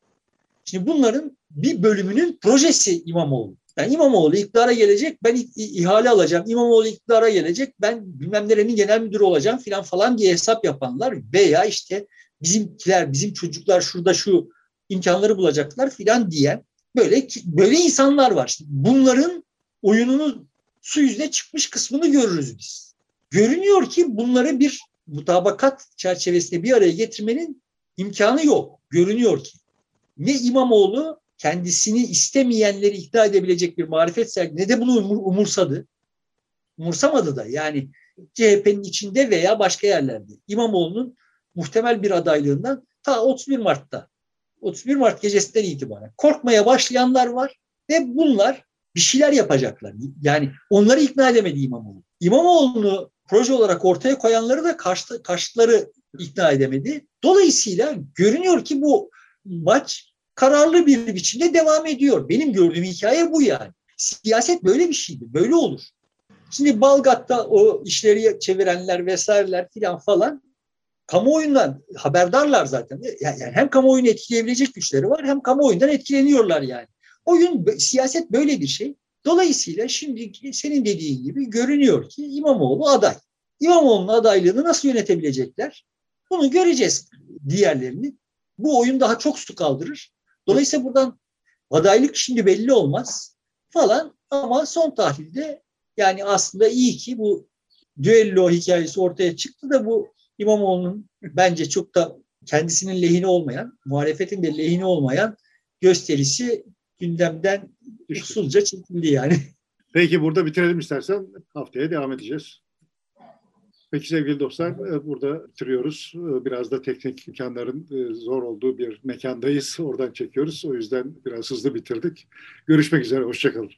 Şimdi bunların bir bölümünün projesi İmamoğlu. Yani İmamoğlu iktidara gelecek, ben ihale alacağım. İmamoğlu iktidara gelecek, ben bilmem nerenin genel müdürü olacağım filan falan diye hesap yapanlar veya işte bizimkiler, bizim çocuklar şurada şu imkanları bulacaklar filan diyen böyle böyle insanlar var. Bunların oyununu su yüzüne çıkmış kısmını görürüz biz. Görünüyor ki bunları bir mutabakat çerçevesinde bir araya getirmenin imkanı yok. Görünüyor ki. Ne İmamoğlu kendisini istemeyenleri ikna edebilecek bir marifet sergi ne de bunu umursadı. Umursamadı da yani CHP'nin içinde veya başka yerlerde. İmamoğlu'nun muhtemel bir adaylığından ta 31 Mart'ta 31 Mart gecesinden itibaren korkmaya başlayanlar var ve bunlar bir şeyler yapacaklar. Yani onları ikna edemedi İmamoğlu. İmamoğlu'nu proje olarak ortaya koyanları da karşı, karşıtları ikna edemedi. Dolayısıyla görünüyor ki bu maç kararlı bir biçimde devam ediyor. Benim gördüğüm hikaye bu yani. Siyaset böyle bir şeydi. Böyle olur. Şimdi Balgat'ta o işleri çevirenler vesaireler filan falan kamuoyundan haberdarlar zaten. Yani hem kamuoyunu etkileyebilecek güçleri var hem kamuoyundan etkileniyorlar yani. Oyun, siyaset böyle bir şey. Dolayısıyla şimdi senin dediğin gibi görünüyor ki İmamoğlu aday. İmamoğlu'nun adaylığını nasıl yönetebilecekler? Bunu göreceğiz diğerlerini. Bu oyun daha çok su kaldırır. Dolayısıyla buradan adaylık şimdi belli olmaz falan ama son tahlilde yani aslında iyi ki bu düello hikayesi ortaya çıktı da bu İmamoğlu'nun bence çok da kendisinin lehine olmayan, muhalefetin de lehine olmayan gösterisi gündemden usulca çekildi yani. Peki burada bitirelim istersen. Haftaya devam edeceğiz. Peki sevgili dostlar e, burada bitiriyoruz. E, biraz da teknik imkanların e, zor olduğu bir mekandayız. Oradan çekiyoruz. O yüzden biraz hızlı bitirdik. Görüşmek üzere. Hoşçakalın.